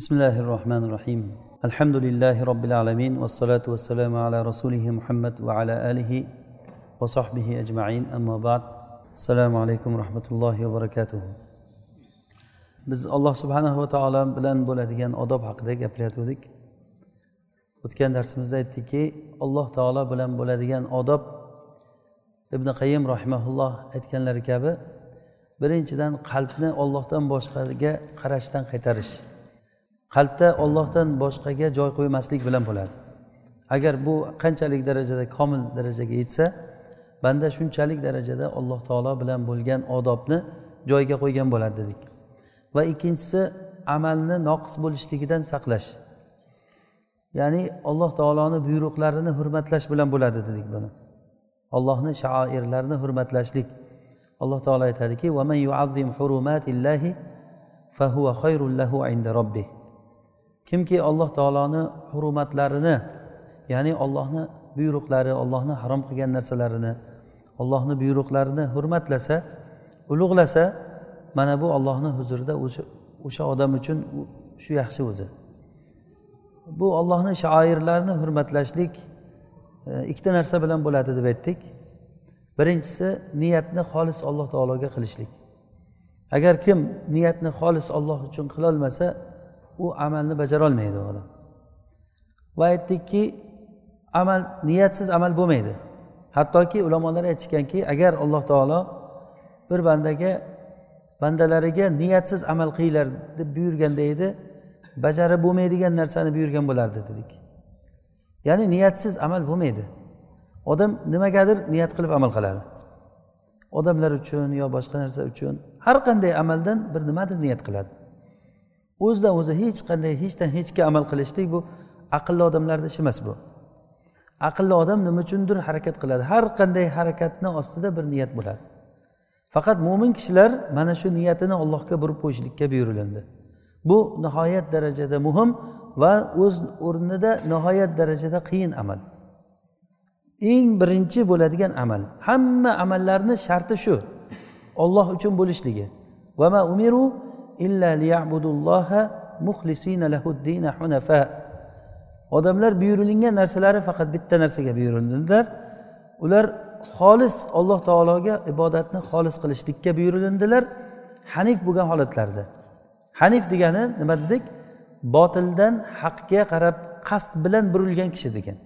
بسم الله الرحمن الرحيم الحمد لله رب العالمين والصلاة والسلام على رسوله محمد وعلى آله وصحبه أجمعين أما بعد السلام عليكم ورحمة الله وبركاته biz alloh subhanahu va taolo bilan bo'ladigan odob haqida gapirayotgandik o'tgan darsimizda aytdikki alloh taolo bilan bo'ladigan odob ibn qayim rahimaulloh aytganlari kabi birinchidan qalbni ollohdan boshqaga qarashdan qaytarish Qalbda ollohdan boshqaga joy qo'ymaslik bilan bo'ladi. Agar bu qanchalik darajada komil darajaga yetsa banda shunchalik darajada alloh taolo bilan bo'lgan odobni joyiga qo'ygan bo'ladi dedik. Va ikkinchisi amalni noqis bo'lishligidan saqlash. Ya'ni alloh taoloni buyruqlarini hurmatlash bilan bo'ladi dedik buni. Ollohni shoirlarini hurmatlashlik. Alloh taolo aytadiki kimki alloh taoloni hurmatlarini ya'ni ollohni buyruqlari ollohni harom qilgan narsalarini ollohni buyruqlarini hurmatlasa ulug'lasa mana bu ollohni huzurida o'sha odam uchun shu yaxshi o'zi. Bu ollohni shoirlarini hurmatlashlik e, ikkita narsa bilan bo'ladi deb aytdik. Birinchisi niyatni xolis alloh taologa qilishlik. Agar kim niyatni xolis olloh uchun qilolmasa u amalni bajarolmaydi u odam. Va aytdikki amal niyatsiz amal bo'lmaydi. Hattoki ulamolar aytishganki agar alloh taolo bir bandaga bandalariga niyatsiz amal qilinglar deb buyurganda edi bajarib bo'lmaydigan narsani buyurgan bo'lardi dedik. Ya'ni niyatsiz amal bo'lmaydi. Odam nimagadir niyat qilib amal qiladi. Odamlar uchun yo boshqa narsa uchun har qanday amaldan bir nimadir niyat qiladi. O'zidan o'zi hech qanday hechdan hechga amal qilishlik bu aqlli odamlarni ishi emas bu. Aqlli odam nima uchundir harakat qiladi? Har qanday harakatni ostida bir niyat bo'ladi. Faqat mo'min kishilar mana shu niyatini allohga burib qo'yishlikka buyurilindi. Bu nihoyat darajada muhim va o'z o'rnida nihoyat darajada qiyin amal. Eng birinchi bo'ladigan amal hamma amallarni sharti shu. Olloh uchun bo'lishligi. Vama umiru illa liyabudulloha muhlisina lahuddina hunafa. Odamlar buyurilgan narsalari faqat bitta narsaga buyurildilar. Ular xolis alloh taologa ibodatni xolis qilishlikka buyurilindilar. Hanif bo'lgan holatlarda. Hanif degani nima dedik? Botildan haqga qarab qasd bilan burilgan kishi degan.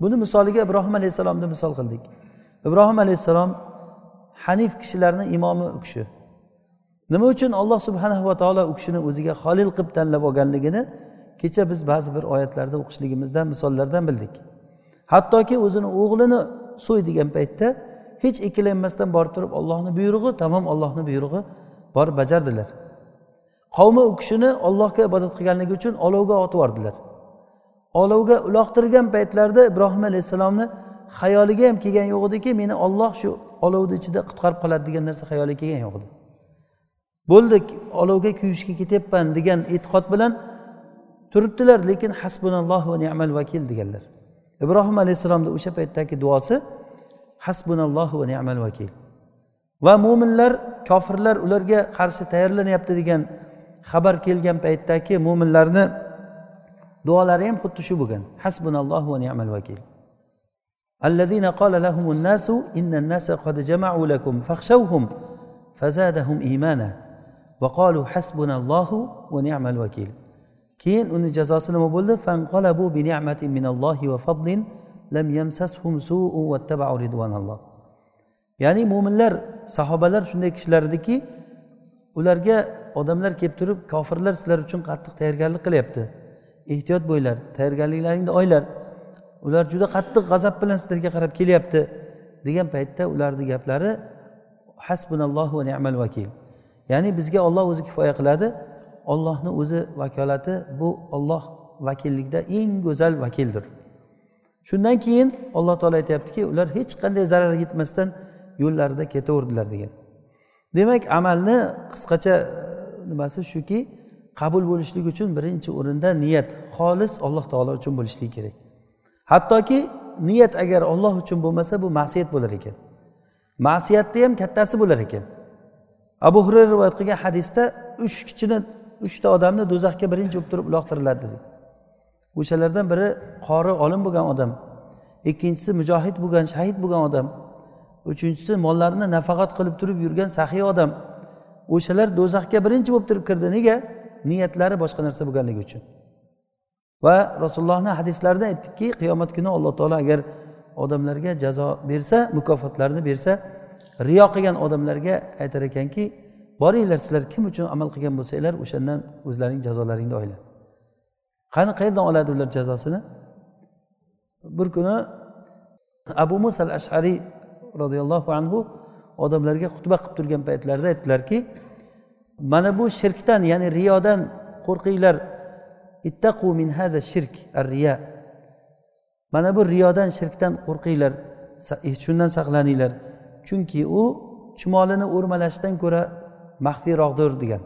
Buni misoliga ibrohim alayhissalomni misol qildik. Ibrohim alayhissalom hanif kishilarni imomi u kishi nima uchun alloh subhanahu va taolo u kishini o'ziga holil qilib tanlab olganligini kecha biz ba'zi bir oyatlarda o'qishligimizdan misollardan bildik. Hattoki o'zini o'g'lini so'ydigan paytda hech ikkilanmasdan borib turib ollohni buyrug'i tamom ollohni buyrug'i borib bajardilar. Qavmi u kishini ollohga ibodat qilganligi uchun olovga otib yubordilar. Olovga uloqtirgan paytlarida ibrohim alayhissalomni xayoliga ham kelgani yo'q ediki meni olloh shu olovni ichida qutqarib qoladi degan narsa xayoliga kelgani yo'q edi. bo'ldi olovga kuyishga ketyapman degan e'tiqod bilan turibdilar lekin hasbunalloh va ni'mal vakil deganlar ibrohim alayhissalomni o'sha paytdagi duosi hasbunalloh va ni'mal vakil va mo'minlar kofirlar ularga qarshi tayyorlanyapti degan xabar kelgan paytdagi mo'minlarni duolari ham xuddi shu bo'lgan hasbunalloh va ni'mal vakil الذين قال لهم الناس إن الناس قد جمعوا لكم فاخشوهم فزادهم إيمانا vaqolu hasbunallohu va ni'mal vakil. Keyin uni jazosi nima bo'ldi? Fanqalabu bi ni'matin minallohi va fadlin lam yamsashum su'u wattaba'u ridvanalloh ya'ni mo'minlar sahobalar shunday kishilar ediki ularga odamlar kelib turib kofirlar sizlar uchun qattiq tayyorgarlik qilyapti. Ehtiyot bo'linglar tayyorgarliklaringni oylar. Ular juda qattiq g'azab bilan sizlarga qarab kelyapti degan paytda ularni gaplari hasbunallohu va ni'mal vakil. Ya'ni bizga olloh o'zi kifoya qiladi. Ollohni o'zi vakolati bu olloh vakillikda eng go'zal vakildir. Shundan keyin alloh taolo aytyaptiki ular hech qanday zarar yetmasdan yo'llarida ketaverdilar degan. Demak amalni qisqacha e, nimasi shuki qabul bo'lishligi uchun birinchi o'rinda niyat xolis alloh taolo uchun bo'lishligi kerak. Hattoki niyat agar olloh uchun bo'lmasa bu ma'siyat bo'lar ekan. Ma'siyatni ham kattasi bo'lar ekan. Abu hurayra rivoyat qilgan hadisda uch kishini uchta odamni do'zaxga birinchi bo'lib turib uloqtiriladi dedik o'shalardan biri qori olim bo'lgan odam ikkinchisi mujohid bo'lgan shahid bo'lgan odam uchinchisi mollarini nafaqat qilib turib yurgan saxiy odam. O'shalar do'zaxga birinchi bo'lib turib kirdi. Nega? Niyatlari boshqa narsa bo'lganligi uchun. Va rasulullohni hadislarida aytdikki qiyomat kuni alloh taolo agar odamlarga jazo bersa mukofotlarni bersa riyo qilgan odamlarga aytar ekanki boringlar sizlar kim uchun amal qilgan bo'lsanglar o'shandan o'zlaring jazolaringni oylanglar qani qayerdan oladi ular jazosini? Bir kuni abu musa al ashariy roziyallohu anhu odamlarga xutba qilib turgan paytlarida aytdilarki mana bu shirkdan ya'ni riyodan qo'rqinglar. Ittaqu min hada shirk ar riya mana bu riyodan shirkdan qo'rqinglar. E, shundan saqlaninglar. Chunki u chumolini o'rmalashdan ko'ra maxfiyroqdir degan.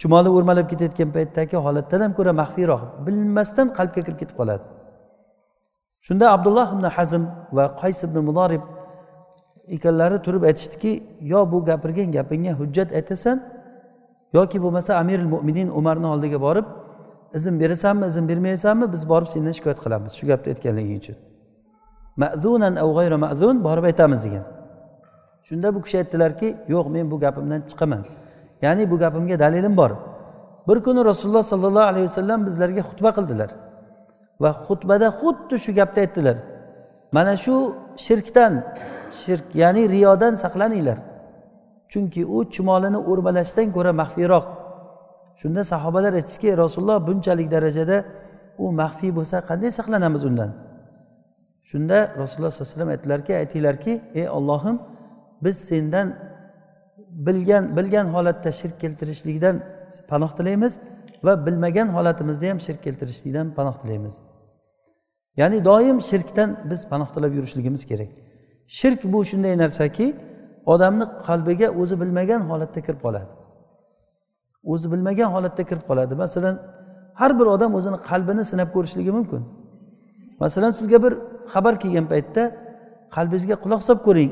Chumoli o'rmalab ketayotgan paytdagi holatdan ham ko'ra maxfiyroq bilmasdan qalbga kirib ketib qoladi. Shunda abdulloh ibn hazm va qays ibn mudorib ikkalari turib aytishdiki yo bu gapirgan gapingga hujjat aytasan yoki bo'lmasa amiril mo'minin umarni oldiga borib izn berasanmi izn bermaysanmi biz borib sendan shikoyat qilamiz shu gapni aytganliging uchun. Mazunan av g'ayra mazun borib aytamiz degan. Shunda bu kishi aytdilarki yo'q men bu gapimdan chiqaman. Ya'ni bu gapimga dalilim bor. Bir kuni rasululloh sollallohu alayhi vasallam bizlarga xutba qildilar va xutbada xuddi shu gapni aytdilar. Mana shu shirkdan shirk ya'ni riyodan saqlaninglar. Chunki u chumolini o'rmalashdan ko'ra maxfiyroq shunda sahobalar aytishdiki rasululloh bunchalik darajada u maxfiy bo'lsa qanday saqlanamiz undan? Shunda rasululloh sollallohu alayhi vasallam aytdilarki aytinglarki ey ollohim biz sendan bilgan bilgan holatda shirk keltirishlikdan panoh tilaymiz va bilmagan holatimizda ham shirk keltirishlikdan panoh tilaymiz. Ya'ni doim shirkdan biz panoh tilab yurishligimiz kerak. Shirk bu shunday narsaki odamni qalbiga o'zi bilmagan holatda kirib qoladi. O'zi bilmagan holatda kirib qoladi. Masalan har bir odam o'zini qalbini sinab ko'rishligi mumkin. Masalan sizga bir xabar kelgan paytda qalbingizga quloq solib ko'ring.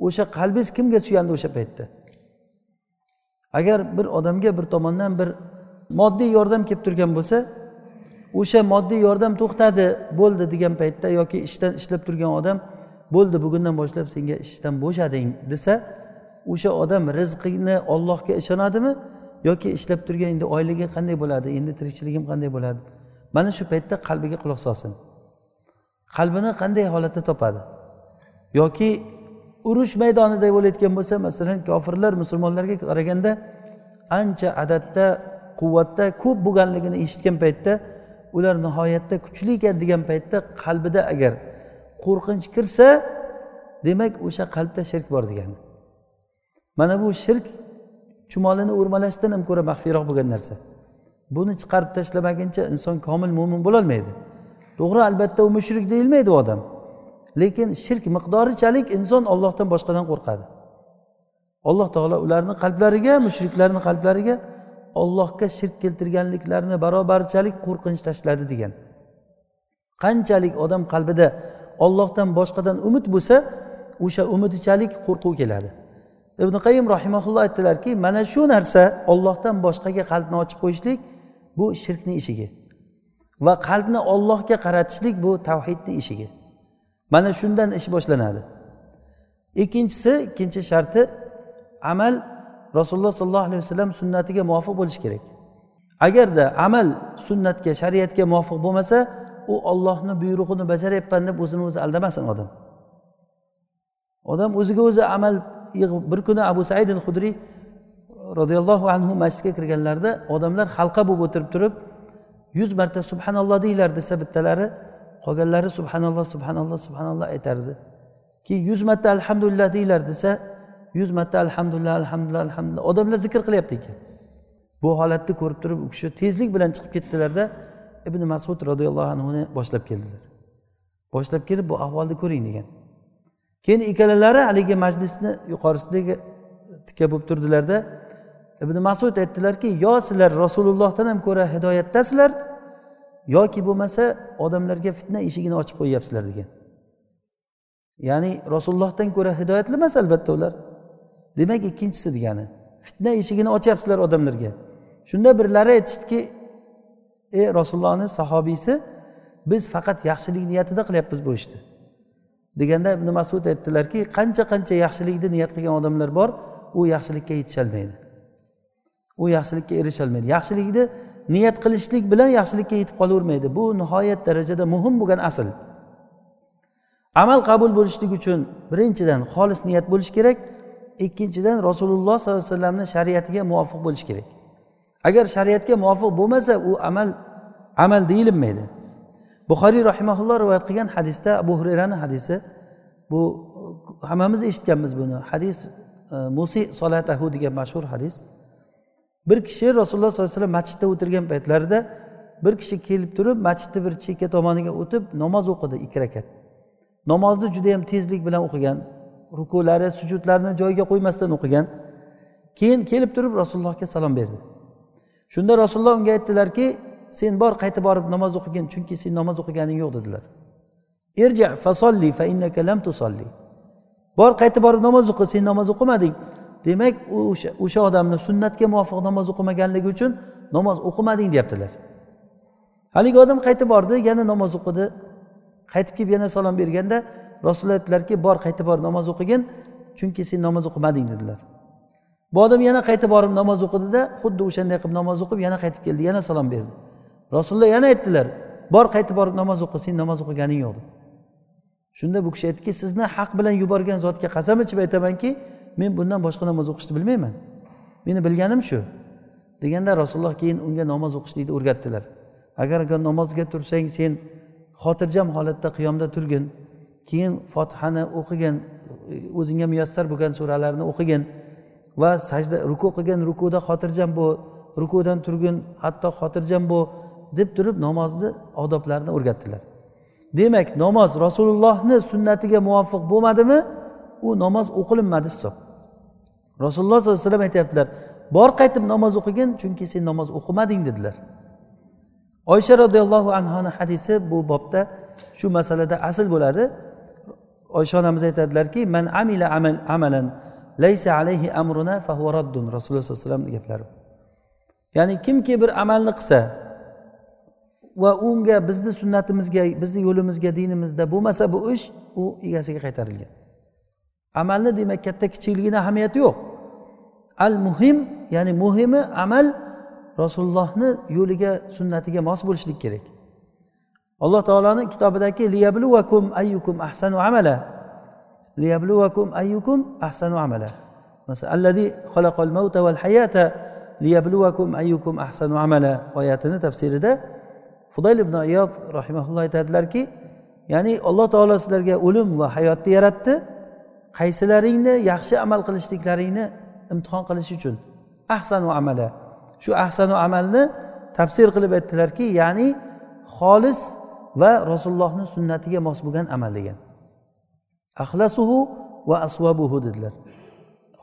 O'sha qalbingiz kimga suyandi o'sha paytda? Agar bir odamga bir tomondan bir moddiy yordam kelib turgan bo'lsa o'sha moddiy yordam to'xtadi bo'ldi degan paytda yoki ishdan ishlab turgan odam bo'ldi bugundan boshlab senga ishdan bo'shading desa o'sha odam rizqini ollohga ishonadimi yoki ishlab turgan endi oyligi qanday bo'ladi endi tirikchiligim qanday bo'ladi? Mana shu paytda qalbiga quloq solsin. Qalbini qanday holatda topadi? Yoki urush maydonida bo'layotgan bo'lsa masalan kofirlar musulmonlarga qaraganda ancha adadda quvvatda ko'p bo'lganligini eshitgan paytda ular nihoyatda kuchli ekan degan paytda qalbida agar qo'rqinch kirsa demak o'sha qalbda shirk bor degani. Mana bu shirk chumolini o'rmalashdan ham ko'ra maxfiyroq bo'lgan narsa. Buni chiqarib tashlamaguncha inson komil mo'min bo'lolmaydi. To'g'ri albatta u mushrik deyilmaydi u odam. Lekin shirk miqdorichalik inson ollohdan boshqadan qo'rqadi. Alloh taolo ularni qalblariga mushriklarni qalblariga ollohga shirk keltirganliklarini barobarchalik qo'rqinch tashladi degan. Qanchalik odam qalbida ollohdan boshqadan umid bo'lsa o'sha umidichalik qo'rquv keladi. Ibn qayim rahimaulloh aytdilarki mana shu narsa ollohdan boshqaga qalbni ochib qo'yishlik bu shirkni eshigi va qalbni ollohga qaratishlik bu tavhidni eshigi mana shundan ish boshlanadi. Ikkinchisi ikkinchi sharti amal rasululloh sollallohu alayhi vasallam sunnatiga muvofiq bo'lishi kerak. Agarda amal sunnatga shariatga muvofiq bo'lmasa u ollohni buyrug'ini bajaryapman deb o'zini o'zi aldamasin odam. Odam o'ziga o'zi amal yig'ib bir kuni abu said al hudriy roziyallohu anhu masjidga kirganlarida odamlar halqa bo'lib o'tirib turib yuz marta subhanalloh deyglar desa bittalari qolganlari subhanalloh subhanalloh subhanalloh aytardi. Keyin yuz marta alhamdulillah deyglar desa yuz marta alhamdulillah alhamdulillah alhamdulillah. Odamlar zikr qilyapti ekan. Bu holatni ko'rib turib u kishi tezlik bilan chiqib ketdilarda ibn masud roziyallohu anhuni boshlab keldilar. Boshlab kelib bu ahvolni ko'ring degan. Keyin ikkalalari haligi majlisni yuqorisidagi tikka bo'lib turdilarda ibn masud aytdilarki yo sizlar rasulullohdan ham ko'ra hidoyatdasizlar yoki bo'lmasa odamlarga fitna eshigini ochib qo'yyapsizlar degan. Ya'ni rasulullohdan ko'ra hidoyatli emas albatta ular. Demak ikkinchisi degani fitna eshigini ochyapsizlar odamlarga. Shunda birlari aytishdiki ey rasulullohni sahobiysi biz faqat yaxshilik niyatida qilyapmiz bu ishni. Deganda ibn masud aytdilarki qancha qancha yaxshilikni niyat qilgan odamlar bor u yaxshilikka yetisholmaydi. U yaxshilikka erisholmaydi. Yaxshilikni niyat qilishlik bilan yaxshilikka yetib qolavermaydi. Bu nihoyat darajada muhim bo'lgan asl. Amal qabul bo'lishligi uchun birinchidan xolis niyat bo'lishi kerak ikkinchidan rasululloh sollallohu alayhi vasallamni shariatiga muvofiq bo'lishi kerak. Agar shariatga muvofiq bo'lmasa u amal amal deyilmaydi. Buxoriy rahimaulloh rivoyat qilgan hadisda abu hurayrani hadisi bu hammamiz eshitganmiz buni. Hadis e, musi solatahu degan mashhur hadis. Bir kishi rasululloh sollallohu alayhi vasallam masjidda o'tirgan paytlarida bir kishi kelib turib masjidni bir chekka tomoniga o'tib namoz o'qidi ikki rakat. Namozni judayam tezlik bilan o'qigan rukulari sujudlarini joyiga qo'ymasdan o'qigan keyin kelib turib rasulullohga salom berdi. Shunda rasululloh unga aytdilarki sen bor qaytib borib namoz o'qigin chunki sen namoz o'qiganing yo'q dedilar. Irja fasolli fa innaka lam tusolli bor qaytib borib namoz o'qi sen namoz o'qimading. Demak o'sha o'sha odamni sunnatga muvofiq namoz o'qimaganligi uchun namoz o'qimading deyaptilar. Haligi odam qaytib bordi yana namoz o'qidi. Qaytib kelib yana salom berganda rasululloh aytdilarki bor qaytib bor namoz o'qigin chunki sen namoz o'qimading dedilar. Bu odam yana qaytib borib namoz o'qidida xuddi o'shanday qilib namoz o'qib yana qaytib keldi yana salom berdi. Rasululloh yana aytdilar bor qaytib borib namoz o'qi sen namoz o'qiganing yo'q shunda bu kishi aytdiki sizni haq bilan yuborgan zotga qasam ichib aytamanki men bundan boshqa namoz o'qishni bilmayman. Meni bilganim shu. Deganda rasululloh keyin unga namoz o'qishlikni o'rgatdilar. Agar namozga tursang sen xotirjam holatda qiyomda turgin. Keyin fotihani o'qigin o'zingga muyassar bo'lgan suralarni o'qigin va sajda ruku qilgin rukuda xotirjam bo'l rukudan turgin hatto xotirjam bo'l deb turib namozni odoblarini o'rgatdilar. Demak namoz rasulullohni sunnatiga muvofiq bo'lmadimi? U namoz o'qilinmadi hisob. Rasululloh sollallohu alayhi vasallam aytyaptilar bor qaytib namoz o'qigin chunki sen namoz o'qimading dedilar. Oysha roziyallohu anhoni hadisi bu bobda shu masalada asl bo'ladi. Oysha onamiz aytadilarki man amila amal amalan laysa alayhi amruna fahuva raddun rasululloh sallallohu alayhi vasallamni gaplari. Ya'ni kimki bir amalni qilsa va unga bizni sunnatimizga bizni yo'limizga dinimizda bo'lmasa bu ish u egasiga qaytarilgan. Amalni demak katta kichikligini ahamiyati yo'q. Al muhim ya'ni muhimi amal rasulullohni yo'liga sunnatiga mos bo'lishlik kerak. Alloh taoloni kitobidagi liyabluvakum ayyukum ahsanu amala. Liyabluvakum ayyukum ahsanu amala. Masalan allazi xalaqal mauta val hayata liyabluvakum ayyukum ahsanu amala oyatini tafsirida fudayl ibn iyod rahimaulloh aytadilarki ya'ni alloh taolo sizlarga o'lim va hayotni yaratdi. Qaysilaringni yaxshi amal qilishliklaringni imtihon qilish uchun. Ahsanu amala. Shu ahsanu amalni tafsir qilib aytdilarki ya'ni xolis va rasulullohni sunnatiga mos bo'lgan amal degan. Axlasuhu va asvabuhu dedilar.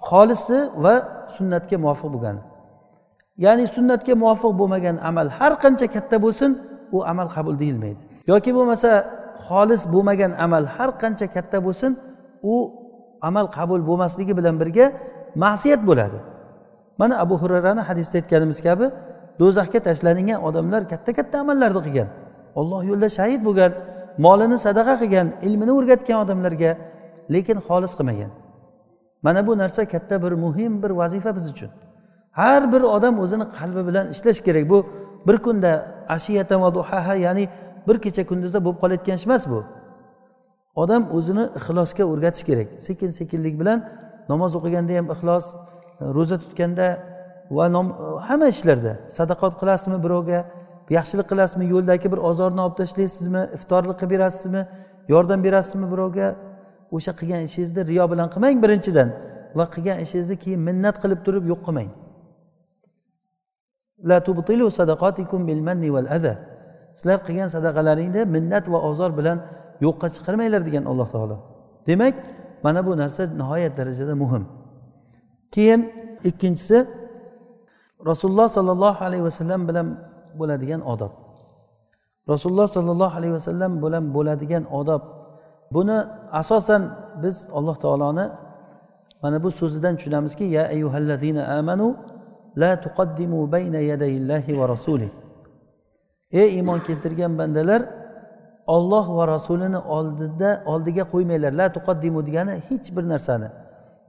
Xolisi va sunnatga muvofiq bo'lgani. Ya'ni sunnatga muvofiq bo'lmagan amal har qancha katta bo'lsin u amal qabul deyilmaydi. Yoki bo'lmasa xolis bo'lmagan amal har qancha katta bo'lsin u amal qabul bo'lmasligi bilan birga ma'siyat bo'ladi. Mana abu hurarani hadisda aytganimiz kabi do'zaxga tashlangan odamlar katta katta amallarni qilgan. Olloh yo'lida shahid bo'lgan molini sadaqa qilgan ilmini o'rgatgan odamlarga lekin xolis qilmagan. Mana bu narsa katta bir muhim bir vazifa biz uchun. Har bir odam o'zini qalbi bilan ishlash kerak. Bu bir kunda ashiyatan va duhaha ya'ni bir kecha kunduzda bo'lib qolayotgan ish emas bu. Odam o'zini ixlosga o'rgatish kerak. Sekin sekinlik bilan namoz o'qiganda ham ixlos e, ro'za tutganda va e, hamma ishlarda sadaqot qilasizmi birovga yaxshilik qilasizmi yo'ldagi bir ozorni olib tashlaysizmi iftorlik qilib berasizmi yordam berasizmi birovga o'sha qilgan ishingizni riyo bilan qilmang birinchidan va qilgan ishingizni keyin minnat qilib turib yo'q qilmang. La tubtilu sadaqatikum bil manni val adha. Sizlar qilgan sadaqalaringni minnat va ozor bilan yo'qqa chiqarmanglar degan alloh taolo. Demak mana bu narsa nihoyat darajada muhim. Keyin ikkinchisi rasululloh sollallohu alayhi vasallam bilan bo'ladigan odob. Rasululloh sollallohu alayhi vasallam bilan bo'ladigan odob. Buni asosan biz alloh taoloni mana bu so'zidan tushunamizki ya ayyuhallazina amanu la tuqaddimu bayna yadayillahi va rasulih ey iymon keltirgan bandalar olloh va rasulini oldida oldiga qo'ymanglar. La tuqaddimu degani hech bir narsani.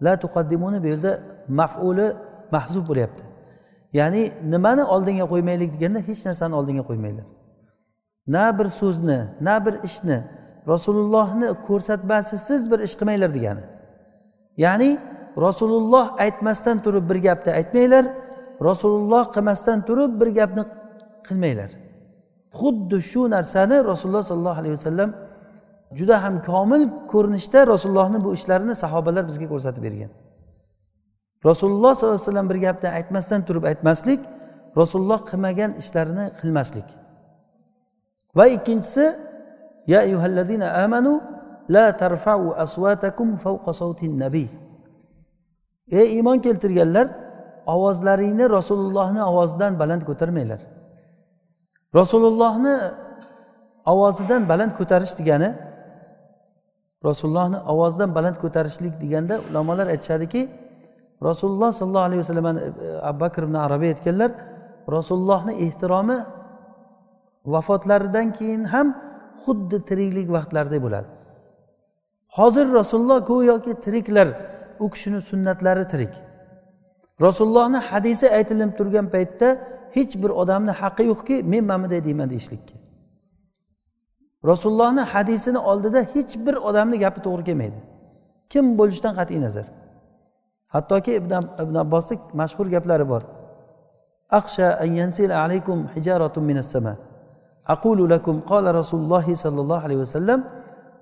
La tuqaddimuni bu yerda mafuli mahzub bo'lyapti. Ya'ni nimani oldinga qo'ymaylik deganda hech narsani oldinga qo'ymanglar. Na bir so'zni na bir ishni rasulullohni ko'rsatmasisiz bir ish qilmanglar degani. Ya'ni rasululloh aytmasdan turib bir gapni aytmanglar rasululloh qilmasdan turib bir gapni qilmanglar. Xuddi shu narsani rasululloh sollallohu alayhi vasallam juda ham komil ko'rinishda rasulullohni bu ishlarini sahobalar bizga ko'rsatib bergan. Rasululloh sollallohu alayhi vasallam bir gapni aytmasdan turib aytmaslik rasululloh qilmagan ishlarini qilmaslik. Va ikkinchisi ya ayyuhallazina amanu la tarfa'u aswatakum fawqa sawtin nabiy ey iymon keltirganlar ovozlaringni rasulullohni ovozidan baland ko'tarmanglar. Rasulullohni ovozidan baland ko'tarish degani rasulullohni ovozidan baland ko'tarishlik deganda ulamolar aytishadiki rasululloh sollallohu alayhi vasallam e, abu bakr ibn arabiy aytganlar rasulullohni ehtiromi vafotlaridan keyin ham xuddi tiriklik vaqtlaridek bo'ladi. Hozir rasululloh go'yoki tiriklar u kishini sunnatlari tirik. Rasulullohni hadisi aytilib turgan paytda hech bir odamni haqqi yo'qki men mana bunday deyman deyishlikka. Rasulullohni hadisini oldida hech bir odamni gapi to'g'ri kelmaydi. Kim bo'lishidan qat'iy nazar. Hattoki ibn, ibn abbosni mashhur gaplari bor. Aksha an yansil alaykum hijaratun minas sama. Aqulu lakum qala rasululloh sollallohu alayhi vasallam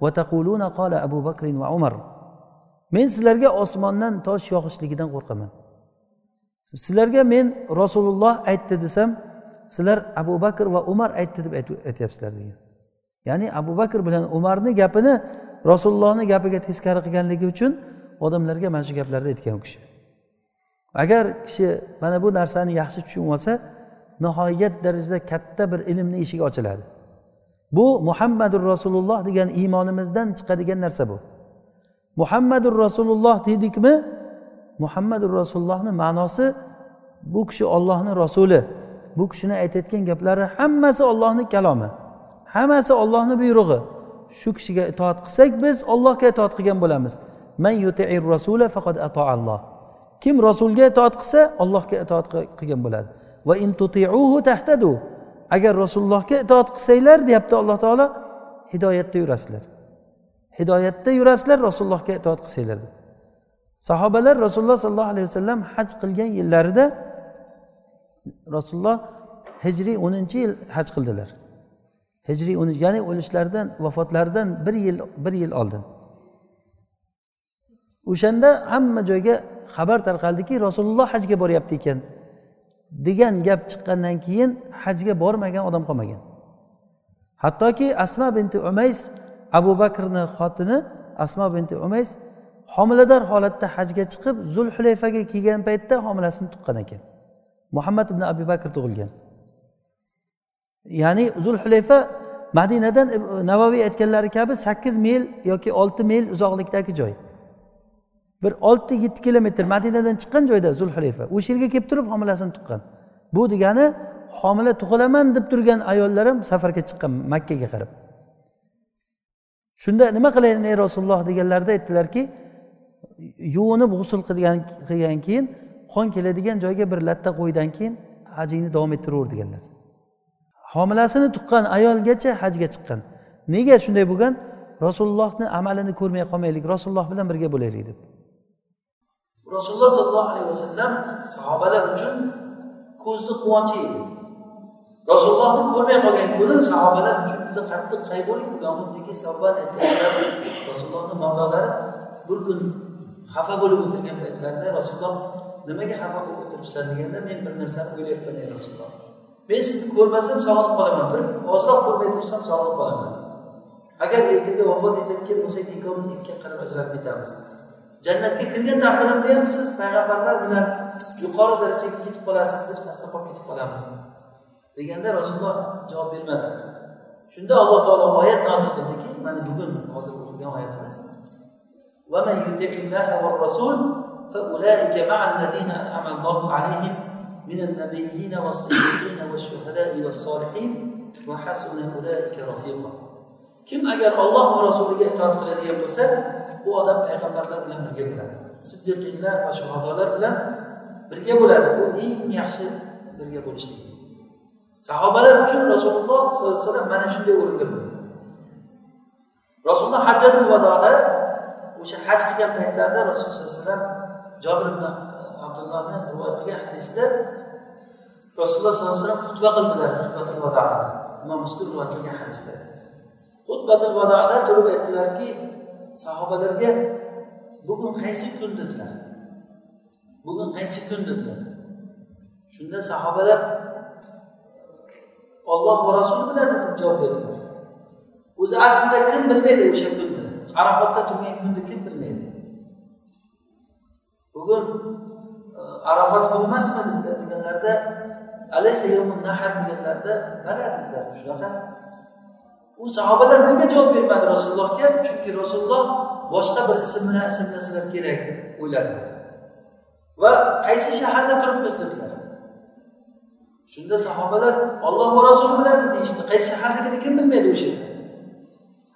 va taquluna qala abu bakr va umar. Men sizlarga osmondan tosh yog'ishligidan qo'rqaman. Sizlarga men rasululloh aytdi desam sizlar abu bakr va umar aytdi deb aytyapsizlar degan. Ya'ni abu bakr bilan umarni gapini rasulullohni gapiga teskari qilganligi uchun odamlarga mana shu gaplarni aytgan u kishi. Agar kishi mana bu narsani yaxshi tushunib olsa nihoyat darajada katta bir ilmni eshigi ochiladi. Bu muhammadur rasululloh degan iymonimizdan chiqadigan narsa bu. Muhammadur rasululloh deydikmi? Muhammadur rasulullohni ma'nosi bu kishi ollohni rasuli. Bu kishini aytayotgan gaplari hammasi ollohni kalomi. Hammasi ollohni buyrug'i. Shu kishiga itoat qilsak biz ollohga itoat qilgan bo'lamiz. Man yutiir rasula faqat atoalloh kim rasulga itoat qilsa ollohga itoat qilgan bo'ladi. Va in tutiuhu tahtadu. Agar rasulullohga itoat qilsanglar deyapti alloh taolo hidoyatda yurasizlar. Hidoyatda yurasizlar rasulullohga itoat qilsanglar. deb sahobalar rasululloh sollallohu alayhi vasallam haj qilgan yillarida rasululloh hijriy o'ninchi yil haj qildilar. Hijriy o'n ya'ni o'lishlaridan vafotlaridan bir yil bir yil oldin. O'shanda hamma joyga xabar tarqaldiki rasululloh hajga boryapti ekan degan gap chiqqandan keyin hajga bormagan odam qolmagan. Hattoki asma binti umays abu bakrni xotini asma binti umays homilador holatda hajga chiqib zulhulayfaga kelgan paytda homilasini tuqqan ekan. Muhammad ibn abu bakr tug'ilgan. Ya'ni zulhulayfa madinadan navoiy aytganlari kabi sakkiz mil yoki olti mil uzoqlikdagi joy. Bir olti yetti kilometr madinadan chiqqan joyda zulhulayfa o'sha yerga kelib turib homilasini tuqqan. Bu degani homila tug'ilaman deb turgan ayollar ham safarga chiqqan makkaga qarab. Shunda nima qilayin ey rasululloh deganlarida aytdilarki yuvinib g'usul qilgan qilgan keyin qon keladigan joyga bir latta qo'ydan keyin hajingni davom ettiraver deganlar. Homilasini tuqqan ayolgacha hajga chiqqan. Nega shunday bo'lgan? Rasulullohni amalini ko'rmay qolmaylik rasululloh bilan birga bo'laylik deb. Rasululloh sollallohu alayhi vasallam sahobalar uchun ko'zni quvonchi edi. Rasulullohni ko'rmay qolgan kuni sahobalar uchun juda qattiq qayg'uli bo'lgan xuddiki rasulullohni mavlolari bir kun xafa bo'lib o'tirgan paytlarida rasululloh nimaga xafa bo'lib o'tiribsan deganda men bir narsani o'ylayapman ey rasululloh. Men sizni ko'rmasam sog'inib qolaman. Bir ozroq ko'rmay tursam sog'inib qolaman. Agar ertaga vafot etadigan bo'lsak ikkovimiz ikkiga qarab ajralib ketamiz. Jannatga kirgan taqdirimda ham siz payg'ambarlar bilan yuqori darajaga ketib qolasiz biz pastda qolib ketib qolamiz. Deganda rasululloh javob bermadilar. Shunda alloh taolo oyat nozil qildiki mana bugun hozir o'qigan oyatimiz ومن يطع الله والرسول فأولئك مع الذين أنعم الله عليهم من النبيين والصديقين والشهداء والصالحين وحسن أولئك رفيقا kim agar olloh va rasuliga itoat qiladigan bo'lsa u odam payg'ambarlar bilan birga bo'ladi siddiqinlar va shuhadolar bilan birga bo'ladi bu eng yaxshi birga bo'lishlik sahobalar uchun rasululloh sollallohu alayhi vasallam mana shunday o'rinda bo'ldi rasululloh hajjatul vadoda o'sha haj qilgan paytlarida rasululloh sollallohu alayhi vasallam jobir ibn abdullohni rivoyat qilgan hadisida rasululloh sollallohu alayhi vasallam xutba qildilar xutbatul vado imom muslim rivoyat qilgan hadisda. Xutbatul vadoda turib aytdilarki sahobalarga bugun qaysi kun? dedilar. Bugun qaysi kun? dedilar. Shunda sahobalar olloh va rasuli biladi deb javob berdilar. O'zi aslida kim bilmaydi o'sha kunni arafotda turgan kunni kim bilmaydi bugun e, arafat kuni emasmi deganlarda alaysa nahar deganlarida bala dedilar shunaqa. U sahobalar nega javob bermadi rasulullohga? Chunki rasululloh boshqa bir ism bilan ismlasalar kerak deb o'yladilar va qaysi shaharda turibmiz dedilar. Shunda sahobalar olloh va rasuli biladi deyishdi. Qaysi shaharligini kim bilmaydi o'sha yerda?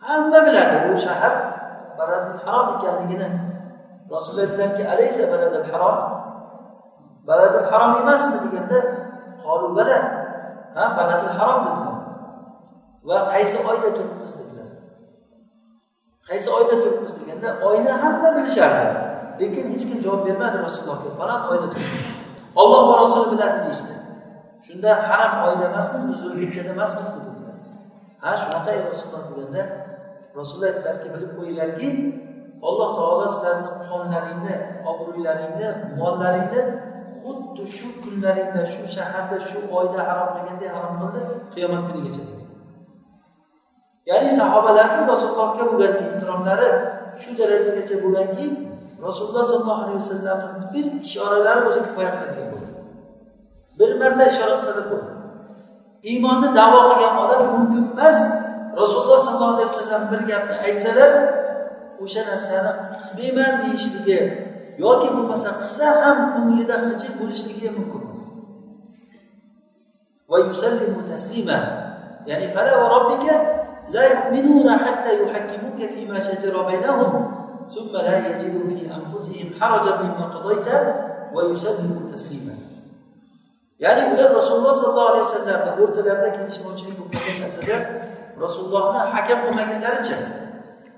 Hamma biladi. Bu shahar baladil harom ekanligini rasululloh aytdilarki alaysa baladil harom? Baladil harom emasmi? deganda qolu bala. Ha baladil harom dedilar va qaysi oyda turibmiz? dedilar. Qaysi oyda turibmiz? deganda oyni hamma bilishardi lekin hech kim javob bermadi rasulullohga falon oyda turibmiz. Olloh va rasuli biladi deyishdi. Shunda haram oyda emasmizmi zulhijjada emasmizmi? dedilar. Ha shunaqa ey rasululloh deganda rasululloh aytdilarki bilib qo'yinglarki alloh taolo sizlarni qonlaringni obro'ylaringni mollaringni xuddi shu kunlaringda shu shaharda shu oyda harom qilganday harom qildi qiyomat kunigacha ya'ni sahobalarni rasulullohga bo'lgan ehtiromlari shu darajagacha bo'lganki rasululloh sollallohu alayhi vasallamni bir ishoralari o'zi kifoya qiladigan bo'ldi. Bir marta ishora qilsalar bo'ldi. Iymonni davo qilgan odam mumkin emas rasululloh sollallohu alayhi vasallam bir gapni aytsalar o'sha narsani qilmayman deyishligi yoki bo'lmasa qilsa ham ko'nglida hijil bo'lishligi mumkin emas va yusallimu taslima ya'ni fala va robbika لا يؤمنون حتى يحكموك فيما شجر بينهم ثم لا يجدوا في أنفسهم حرجا مما قضيت ويسلموا تسليما ya'ni ular rasululloh sollallohu alayhi vasallamni o'rtalarida kelishmovchilik bo'lib qolgan narsada rasulullohni hakam qilmagunlaricha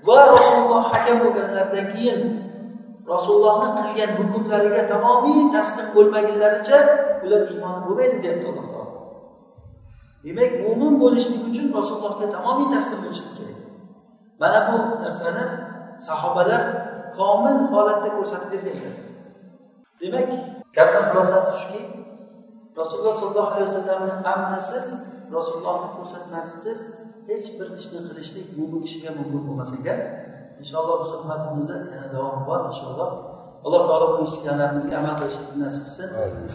va rasululloh hakam bo'lganlaridan keyin rasulullohni qilgan hukmlariga tamomiy taslim bo'lmagunlaricha ular iymon bo'lmaydi deyapti alloh taolo. Demak mo'min bo'lishlik uchun rasulullohga tamomiy taslim bo'lishlik kerak. Mana bu narsani sahobalar komil holatda ko'rsatib berganlar. Demak gapni xulosasi shuki rasululloh sollallohu alayhi vasallamni ammasiz rasulullohni ko'rsatmasisiz hech bir ishni qilishlik mo'min kishiga mumkin bo'lmas ekan. Inshaalloh bu suhbatimizni yana davomi bor inshaalloh alloh taolo bu eshitganlarimizga amal qilishlikni nasib qilsin.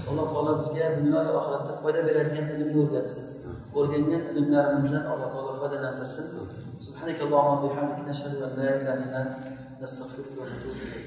Alloh taolo bizga dunyo va oxiratda foyda beradigan ilmni o'rgatsin. O'rgangan ilmlarimizdan alloh taolo foydalantirsin. Subhanakallohu bihamdik nashhadu an la ilaha illa ant nastag'firuka va atubu ilayk.